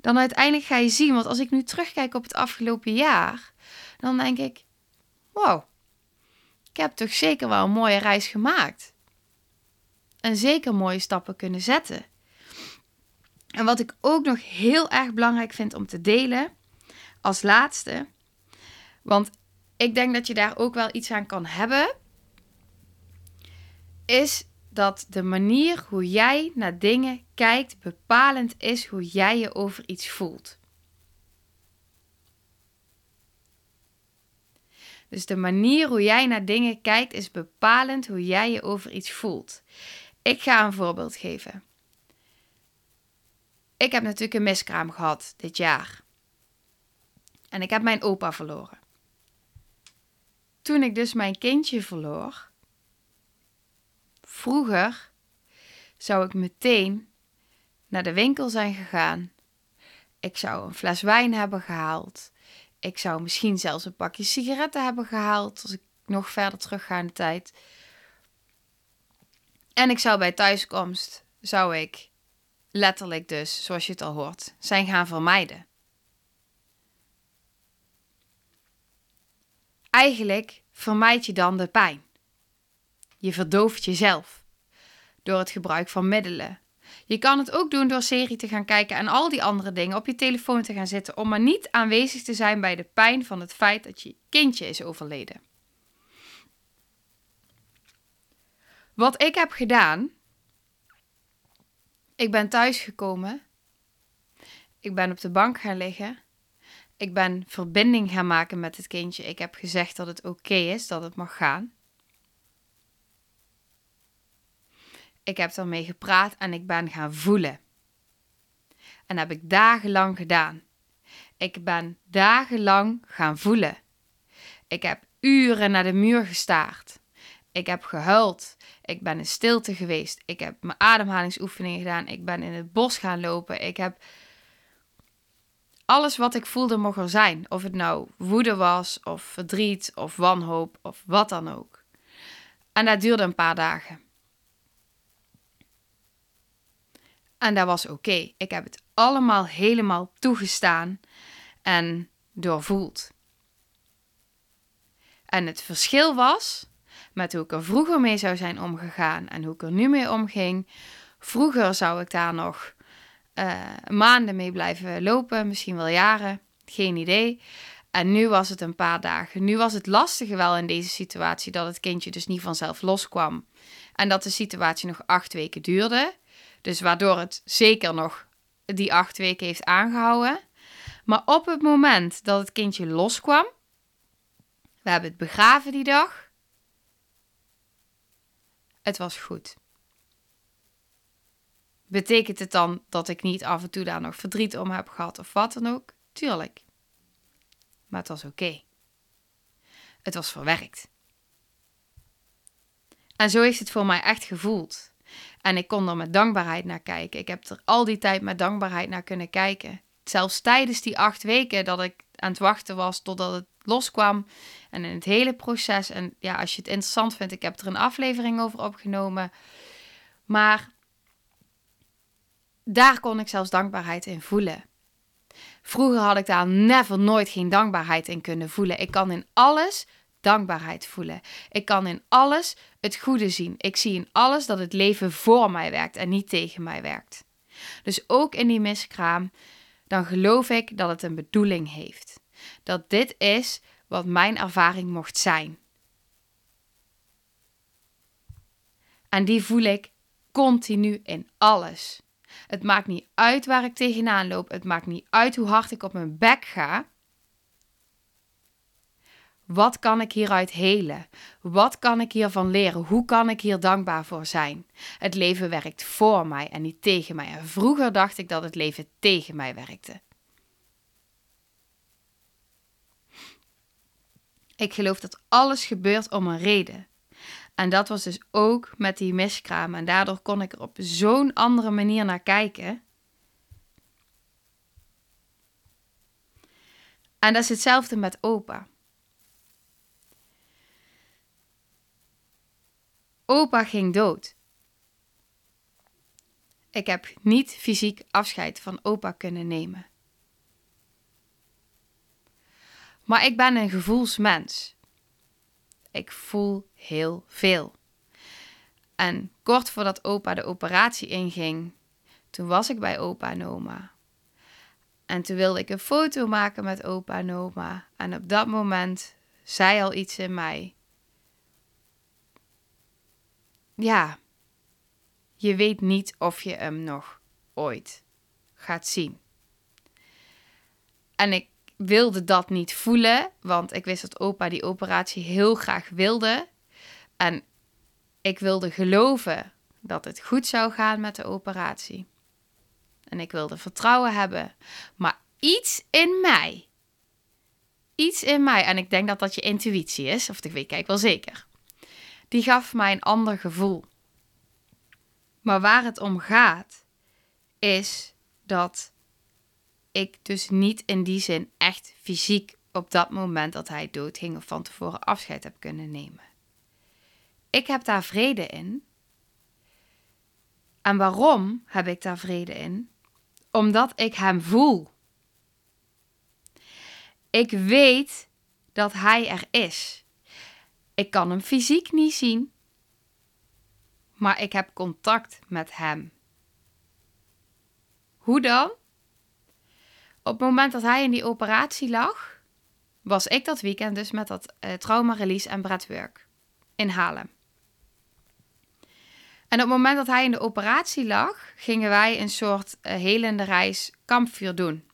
Dan uiteindelijk ga je zien, want als ik nu terugkijk op het afgelopen jaar, dan denk ik, wow, ik heb toch zeker wel een mooie reis gemaakt. En zeker mooie stappen kunnen zetten. En wat ik ook nog heel erg belangrijk vind om te delen, als laatste, want ik denk dat je daar ook wel iets aan kan hebben, is dat de manier hoe jij naar dingen kijkt bepalend is hoe jij je over iets voelt. Dus de manier hoe jij naar dingen kijkt is bepalend hoe jij je over iets voelt. Ik ga een voorbeeld geven. Ik heb natuurlijk een miskraam gehad dit jaar. En ik heb mijn opa verloren. Toen ik dus mijn kindje verloor, vroeger zou ik meteen naar de winkel zijn gegaan. Ik zou een fles wijn hebben gehaald. Ik zou misschien zelfs een pakje sigaretten hebben gehaald als ik nog verder terug ga in de tijd. En ik zou bij thuiskomst, zou ik letterlijk dus, zoals je het al hoort, zijn gaan vermijden. Eigenlijk vermijd je dan de pijn. Je verdooft jezelf door het gebruik van middelen. Je kan het ook doen door serie te gaan kijken en al die andere dingen op je telefoon te gaan zitten om maar niet aanwezig te zijn bij de pijn van het feit dat je kindje is overleden. Wat ik heb gedaan, ik ben thuisgekomen, ik ben op de bank gaan liggen, ik ben verbinding gaan maken met het kindje. Ik heb gezegd dat het oké is, dat het mag gaan. Ik heb ermee gepraat en ik ben gaan voelen. En heb ik dagenlang gedaan. Ik ben dagenlang gaan voelen. Ik heb uren naar de muur gestaard. Ik heb gehuild. Ik ben in stilte geweest. Ik heb mijn ademhalingsoefeningen gedaan. Ik ben in het bos gaan lopen. Ik heb alles wat ik voelde mocht er zijn. Of het nou woede was, of verdriet, of wanhoop, of wat dan ook. En dat duurde een paar dagen. En dat was oké. Ik heb het allemaal helemaal toegestaan en doorvoeld. En het verschil was met hoe ik er vroeger mee zou zijn omgegaan en hoe ik er nu mee omging. Vroeger zou ik daar nog uh, maanden mee blijven lopen, misschien wel jaren, geen idee. En nu was het een paar dagen. Nu was het lastige wel in deze situatie dat het kindje dus niet vanzelf loskwam. En dat de situatie nog acht weken duurde. Dus waardoor het zeker nog die acht weken heeft aangehouden. Maar op het moment dat het kindje loskwam, we hebben het begraven die dag. Het was goed. Betekent het dan dat ik niet af en toe daar nog verdriet om heb gehad of wat dan ook? Tuurlijk. Maar het was oké. Het was verwerkt. En zo heeft het voor mij echt gevoeld. En ik kon er met dankbaarheid naar kijken. Ik heb er al die tijd met dankbaarheid naar kunnen kijken. Zelfs tijdens die acht weken dat ik aan het wachten was totdat het loskwam. En in het hele proces. En ja, als je het interessant vindt, ik heb er een aflevering over opgenomen. Maar daar kon ik zelfs dankbaarheid in voelen. Vroeger had ik daar never nooit geen dankbaarheid in kunnen voelen. Ik kan in alles dankbaarheid voelen. Ik kan in alles het goede zien. Ik zie in alles dat het leven voor mij werkt en niet tegen mij werkt. Dus ook in die miskraam, dan geloof ik dat het een bedoeling heeft. Dat dit is wat mijn ervaring mocht zijn. En die voel ik continu in alles. Het maakt niet uit waar ik tegenaan loop. Het maakt niet uit hoe hard ik op mijn bek ga. Wat kan ik hieruit helen? Wat kan ik hiervan leren? Hoe kan ik hier dankbaar voor zijn? Het leven werkt voor mij en niet tegen mij. En vroeger dacht ik dat het leven tegen mij werkte. Ik geloof dat alles gebeurt om een reden. En dat was dus ook met die miskraam. En daardoor kon ik er op zo'n andere manier naar kijken. En dat is hetzelfde met opa. Opa ging dood. Ik heb niet fysiek afscheid van opa kunnen nemen. Maar ik ben een gevoelsmens. Ik voel heel veel. En kort voordat opa de operatie inging, toen was ik bij opa en oma. En toen wilde ik een foto maken met opa en oma. En op dat moment zei al iets in mij. Ja, je weet niet of je hem nog ooit gaat zien. En ik wilde dat niet voelen, want ik wist dat opa die operatie heel graag wilde. En ik wilde geloven dat het goed zou gaan met de operatie. En ik wilde vertrouwen hebben. Maar iets in mij, iets in mij, en ik denk dat dat je intuïtie is, of ik weet kijk wel zeker, die gaf mij een ander gevoel. Maar waar het om gaat, is dat ik dus niet in die zin echt fysiek op dat moment dat hij doodging of van tevoren afscheid heb kunnen nemen. Ik heb daar vrede in. En waarom heb ik daar vrede in? Omdat ik hem voel. Ik weet dat hij er is. Ik kan hem fysiek niet zien, maar ik heb contact met hem. Hoe dan? Op het moment dat hij in die operatie lag, was ik dat weekend dus met dat uh, trauma release en breathwork in Haarlem. En op het moment dat hij in de operatie lag, gingen wij een soort uh, helende reis kampvuur doen.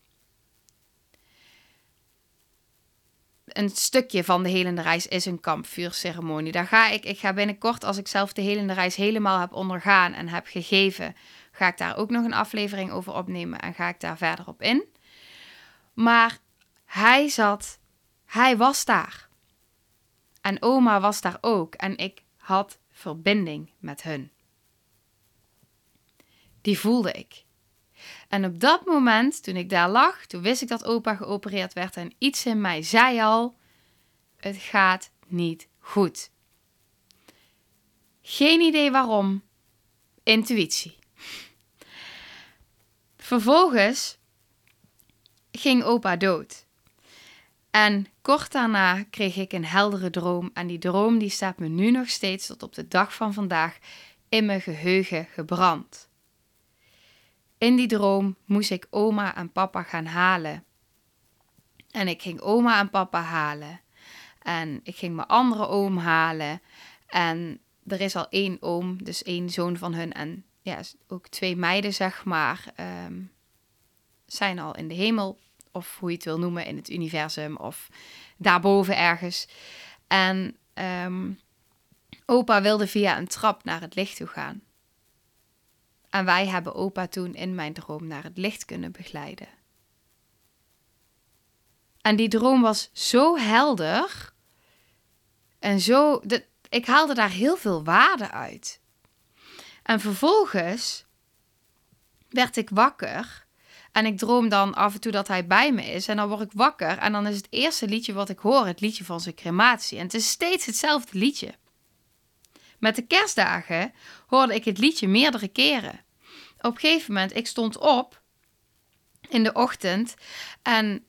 Een stukje van de helende reis is een kampvuurceremonie. Daar ga ik, ik ga binnenkort, als ik zelf de helende reis helemaal heb ondergaan en heb gegeven, ga ik daar ook nog een aflevering over opnemen en ga ik daar verder op in. Maar hij zat, hij was daar. En oma was daar ook en ik had verbinding met hun die voelde ik. En op dat moment, toen ik daar lag, toen wist ik dat opa geopereerd werd en iets in mij zei al: het gaat niet goed. Geen idee waarom. Intuïtie. Vervolgens ging opa dood. En kort daarna kreeg ik een heldere droom. En die droom die staat me nu nog steeds tot op de dag van vandaag in mijn geheugen gebrand. In die droom moest ik oma en papa gaan halen. En ik ging oma en papa halen. En ik ging mijn andere oom halen. En er is al één oom, dus één zoon van hun. En ja, ook twee meiden, zeg maar, ehm, zijn al in de hemel. Of hoe je het wil noemen, in het universum. Of daarboven ergens. En ehm, opa wilde via een trap naar het licht toe gaan. En wij hebben opa toen in mijn droom naar het licht kunnen begeleiden. En die droom was zo helder en zo. De, ik haalde daar heel veel waarde uit. En vervolgens werd ik wakker. En ik droom dan af en toe dat hij bij me is. En dan word ik wakker. En dan is het eerste liedje wat ik hoor het liedje van zijn crematie. En het is steeds hetzelfde liedje. Met de kerstdagen hoorde ik het liedje meerdere keren op een gegeven moment, ik stond op in de ochtend en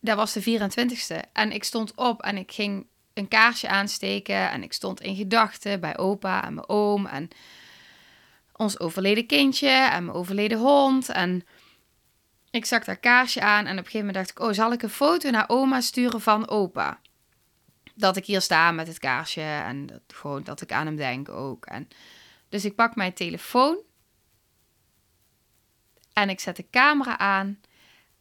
dat was de 24ste. En ik stond op en ik ging een kaarsje aansteken en ik stond in gedachten bij opa en mijn oom en ons overleden kindje en mijn overleden hond. En ik zag daar kaarsje aan en op een gegeven moment dacht ik, oh, zal ik een foto naar oma sturen van opa? Dat ik hier sta met het kaarsje en dat, gewoon dat ik aan hem denk ook. En, dus ik pak mijn telefoon en ik zet de camera aan.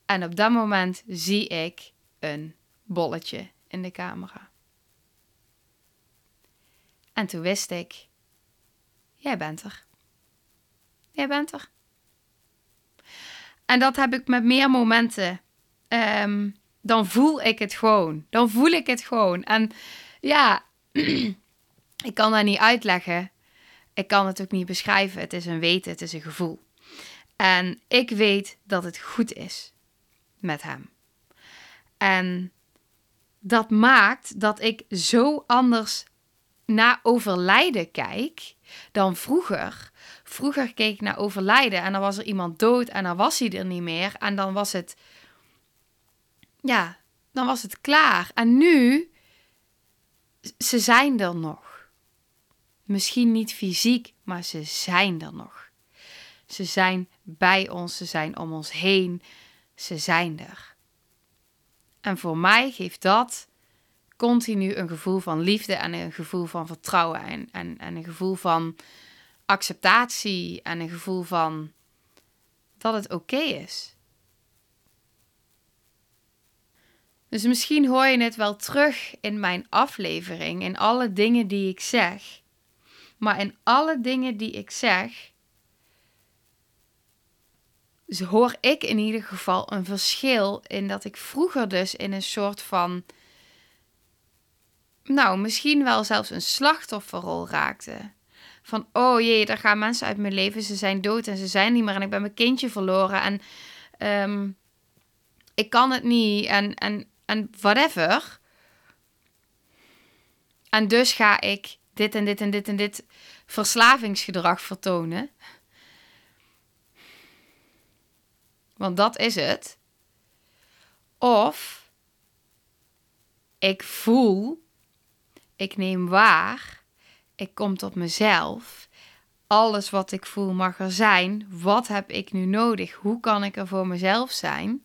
En op dat moment zie ik een bolletje in de camera. En toen wist ik: jij bent er. Jij bent er. En dat heb ik met meer momenten. Um, dan voel ik het gewoon. Dan voel ik het gewoon. En ja, ik kan dat niet uitleggen. Ik kan het ook niet beschrijven. Het is een weten, het is een gevoel. En ik weet dat het goed is met hem. En dat maakt dat ik zo anders naar overlijden kijk dan vroeger. Vroeger keek ik naar overlijden en dan was er iemand dood en dan was hij er niet meer. En dan was het, ja, dan was het klaar. En nu, ze zijn er nog. Misschien niet fysiek, maar ze zijn er nog. Ze zijn bij ons, ze zijn om ons heen, ze zijn er. En voor mij geeft dat continu een gevoel van liefde en een gevoel van vertrouwen en, en, en een gevoel van acceptatie en een gevoel van dat het oké is. Dus misschien hoor je het wel terug in mijn aflevering, in alle dingen die ik zeg. Maar in alle dingen die ik zeg, hoor ik in ieder geval een verschil in dat ik vroeger dus in een soort van, nou, misschien wel zelfs een slachtofferrol raakte. Van, oh jee, daar gaan mensen uit mijn leven, ze zijn dood en ze zijn niet meer en ik ben mijn kindje verloren en um, ik kan het niet en, en, en whatever. En dus ga ik dit en dit en dit en dit verslavingsgedrag vertonen. Want dat is het. Of ik voel, ik neem waar, ik kom tot mezelf. Alles wat ik voel mag er zijn. Wat heb ik nu nodig? Hoe kan ik er voor mezelf zijn?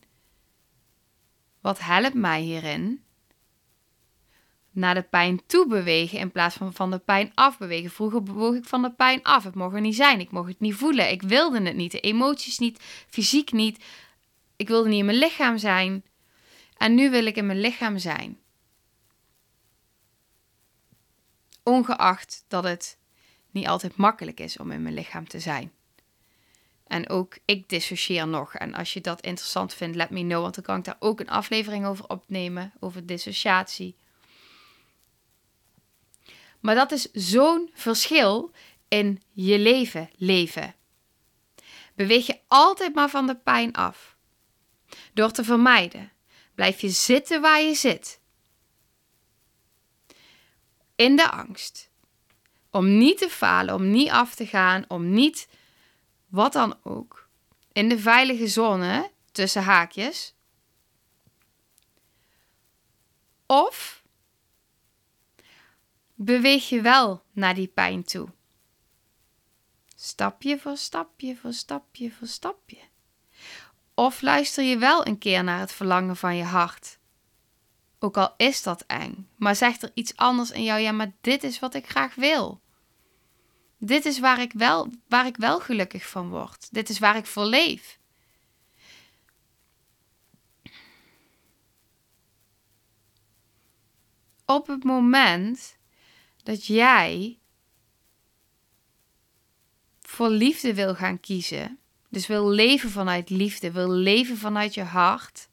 Wat helpt mij hierin? Naar de pijn toe bewegen in plaats van van de pijn af bewegen. Vroeger bewoog ik van de pijn af. Het mocht er niet zijn. Ik mocht het niet voelen. Ik wilde het niet. De emoties niet. Fysiek niet. Ik wilde niet in mijn lichaam zijn. En nu wil ik in mijn lichaam zijn. Ongeacht dat het niet altijd makkelijk is om in mijn lichaam te zijn. En ook ik dissocieer nog. En als je dat interessant vindt, let me know. Want dan kan ik daar ook een aflevering over opnemen. Over dissociatie. Maar dat is zo'n verschil in je leven leven. Beweeg je altijd maar van de pijn af. Door te vermijden. Blijf je zitten waar je zit. In de angst. Om niet te falen, om niet af te gaan, om niet wat dan ook, in de veilige zone tussen haakjes. Of beweeg je wel naar die pijn toe. Stapje voor stapje voor stapje voor stapje. Of luister je wel een keer naar het verlangen van je hart. Ook al is dat eng, maar zegt er iets anders in jou, ja, maar dit is wat ik graag wil. Dit is waar ik wel, waar ik wel gelukkig van word. Dit is waar ik voor leef. Op het moment dat jij voor liefde wil gaan kiezen, dus wil leven vanuit liefde, wil leven vanuit je hart,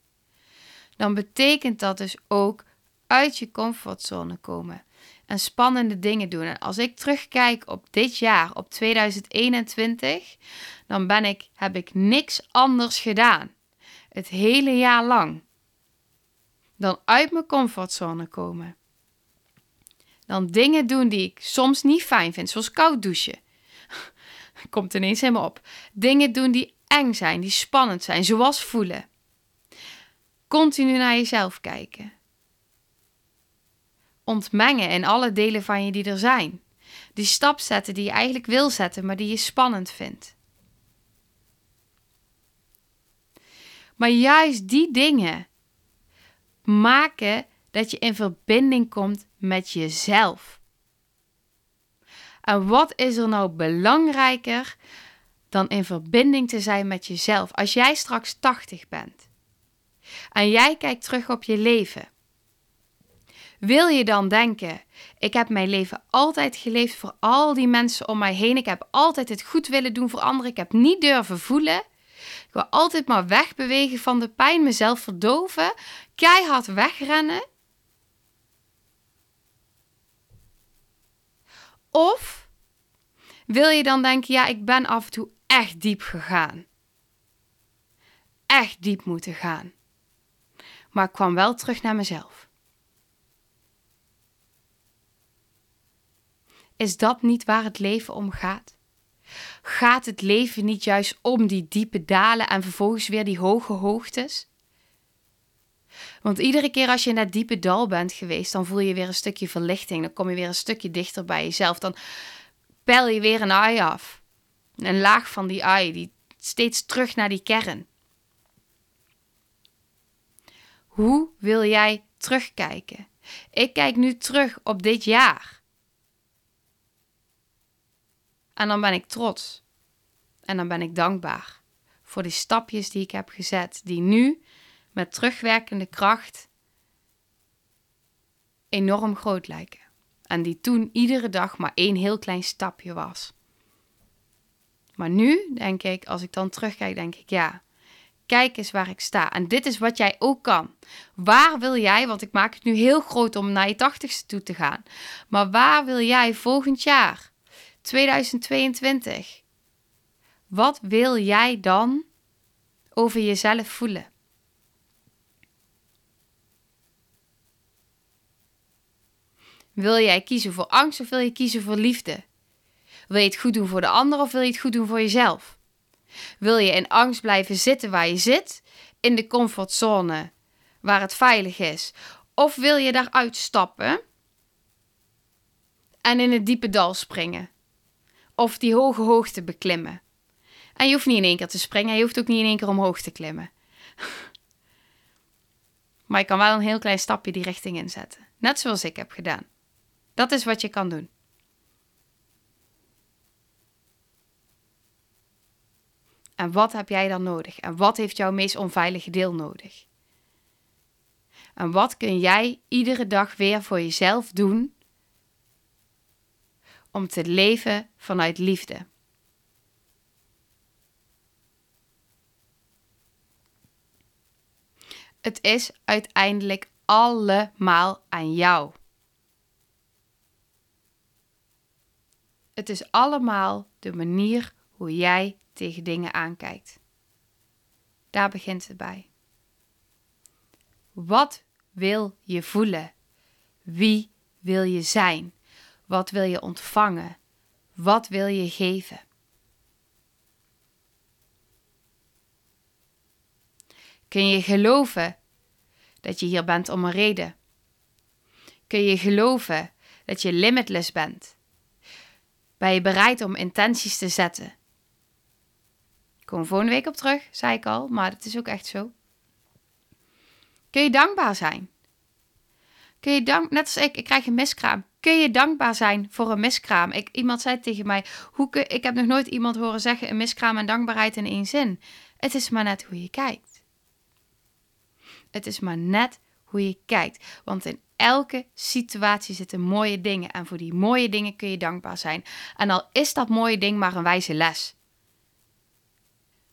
dan betekent dat dus ook uit je comfortzone komen en spannende dingen doen. En als ik terugkijk op dit jaar, op 2021, dan ben ik, heb ik niks anders gedaan. Het hele jaar lang. Dan uit mijn comfortzone komen. Dan dingen doen die ik soms niet fijn vind, zoals koud douchen. Komt ineens helemaal op. Dingen doen die eng zijn, die spannend zijn, zoals voelen. Continu naar jezelf kijken ontmengen in alle delen van je die er zijn. Die stap zetten die je eigenlijk wil zetten, maar die je spannend vindt. Maar juist die dingen maken dat je in verbinding komt met jezelf. En wat is er nou belangrijker dan in verbinding te zijn met jezelf? Als jij straks 80 bent en jij kijkt terug op je leven wil je dan denken: ik heb mijn leven altijd geleefd voor al die mensen om mij heen. Ik heb altijd het goed willen doen voor anderen. Ik heb niet durven voelen. Ik wil altijd maar wegbewegen van de pijn, mezelf verdoven, keihard wegrennen. Of wil je dan denken: ja, ik ben af en toe echt diep gegaan. Echt diep moeten gaan. Maar ik kwam wel terug naar mezelf. Is dat niet waar het leven om gaat? Gaat het leven niet juist om die diepe dalen en vervolgens weer die hoge hoogtes? Want iedere keer als je in dat diepe dal bent geweest, dan voel je weer een stukje verlichting. Dan kom je weer een stukje dichter bij jezelf. Dan pel je weer een ei af. Een laag van die ei, die steeds terug naar die kern. Hoe wil jij terugkijken? Ik kijk nu terug op dit jaar. En dan ben ik trots. En dan ben ik dankbaar voor die stapjes die ik heb gezet, die nu met terugwerkende kracht enorm groot lijken. En die toen iedere dag maar één heel klein stapje was. Maar nu denk ik, als ik dan terugkijk, denk ik ja, kijk eens waar ik sta. En dit is wat jij ook kan. Waar wil jij, want ik maak het nu heel groot om naar je tachtigste toe te gaan. Maar waar wil jij volgend jaar, 2022? Wat wil jij dan over jezelf voelen? Wil jij kiezen voor angst of wil je kiezen voor liefde? Wil je het goed doen voor de ander of wil je het goed doen voor jezelf? Wil je in angst blijven zitten waar je zit, in de comfortzone waar het veilig is? Of wil je daaruit stappen en in het diepe dal springen? Of die hoge hoogte beklimmen? En je hoeft niet in één keer te springen, je hoeft ook niet in één keer omhoog te klimmen. maar je kan wel een heel klein stapje die richting inzetten. Net zoals ik heb gedaan. Dat is wat je kan doen. En wat heb jij dan nodig? En wat heeft jouw meest onveilige deel nodig? En wat kun jij iedere dag weer voor jezelf doen om te leven vanuit liefde? Het is uiteindelijk allemaal aan jou. Het is allemaal de manier hoe jij tegen dingen aankijkt. Daar begint het bij. Wat wil je voelen? Wie wil je zijn? Wat wil je ontvangen? Wat wil je geven? Kun je geloven dat je hier bent om een reden? Kun je geloven dat je limitless bent? Ben je bereid om intenties te zetten? Kom volgende week op terug, zei ik al, maar het is ook echt zo. Kun je dankbaar zijn? Kun je dank, net als ik, ik krijg een miskraam. Kun je dankbaar zijn voor een miskraam? Ik, iemand zei tegen mij, hoe ik heb nog nooit iemand horen zeggen een miskraam en dankbaarheid in één zin. Het is maar net hoe je kijkt. Het is maar net hoe je kijkt. Want in elke situatie zitten mooie dingen. En voor die mooie dingen kun je dankbaar zijn. En al is dat mooie ding maar een wijze les.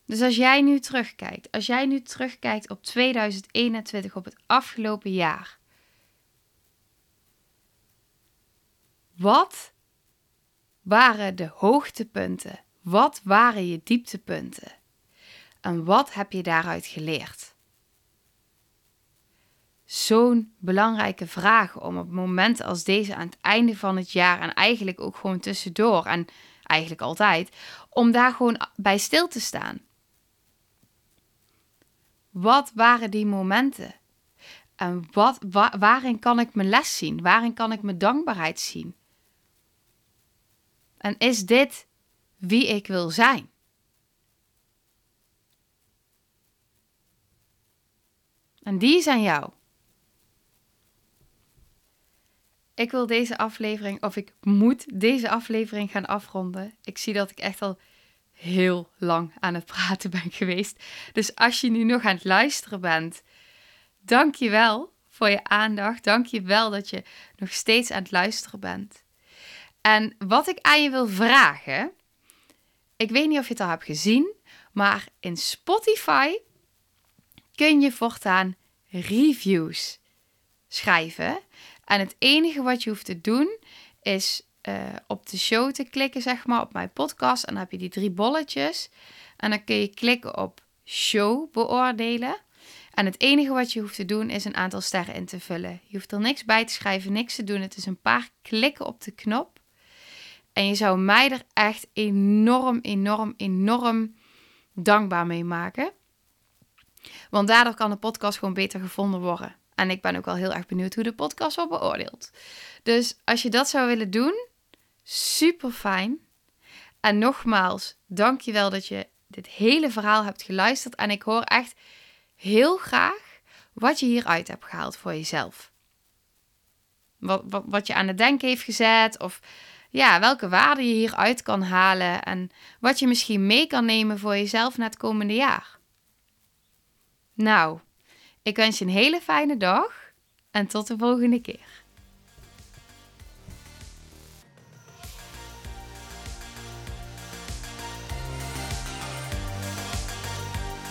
Dus als jij nu terugkijkt, als jij nu terugkijkt op 2021, op het afgelopen jaar. Wat waren de hoogtepunten? Wat waren je dieptepunten? En wat heb je daaruit geleerd? Zo'n belangrijke vraag om op momenten als deze aan het einde van het jaar en eigenlijk ook gewoon tussendoor en eigenlijk altijd, om daar gewoon bij stil te staan. Wat waren die momenten? En wat, waarin kan ik mijn les zien? Waarin kan ik mijn dankbaarheid zien? En is dit wie ik wil zijn? En die aan jou. Ik wil deze aflevering, of ik moet deze aflevering gaan afronden. Ik zie dat ik echt al heel lang aan het praten ben geweest. Dus als je nu nog aan het luisteren bent, dank je wel voor je aandacht. Dank je wel dat je nog steeds aan het luisteren bent. En wat ik aan je wil vragen, ik weet niet of je het al hebt gezien, maar in Spotify kun je voortaan reviews schrijven. En het enige wat je hoeft te doen is uh, op de show te klikken, zeg maar, op mijn podcast. En dan heb je die drie bolletjes. En dan kun je klikken op show beoordelen. En het enige wat je hoeft te doen is een aantal sterren in te vullen. Je hoeft er niks bij te schrijven, niks te doen. Het is een paar klikken op de knop. En je zou mij er echt enorm, enorm, enorm dankbaar mee maken. Want daardoor kan de podcast gewoon beter gevonden worden. En ik ben ook wel heel erg benieuwd hoe de podcast wordt beoordeeld. Dus als je dat zou willen doen, super fijn. En nogmaals, dank je wel dat je dit hele verhaal hebt geluisterd. En ik hoor echt heel graag wat je hieruit hebt gehaald voor jezelf. Wat, wat, wat je aan het denken heeft gezet. Of ja, welke waarden je hieruit kan halen. En wat je misschien mee kan nemen voor jezelf naar het komende jaar. Nou, ik wens je een hele fijne dag en tot de volgende keer.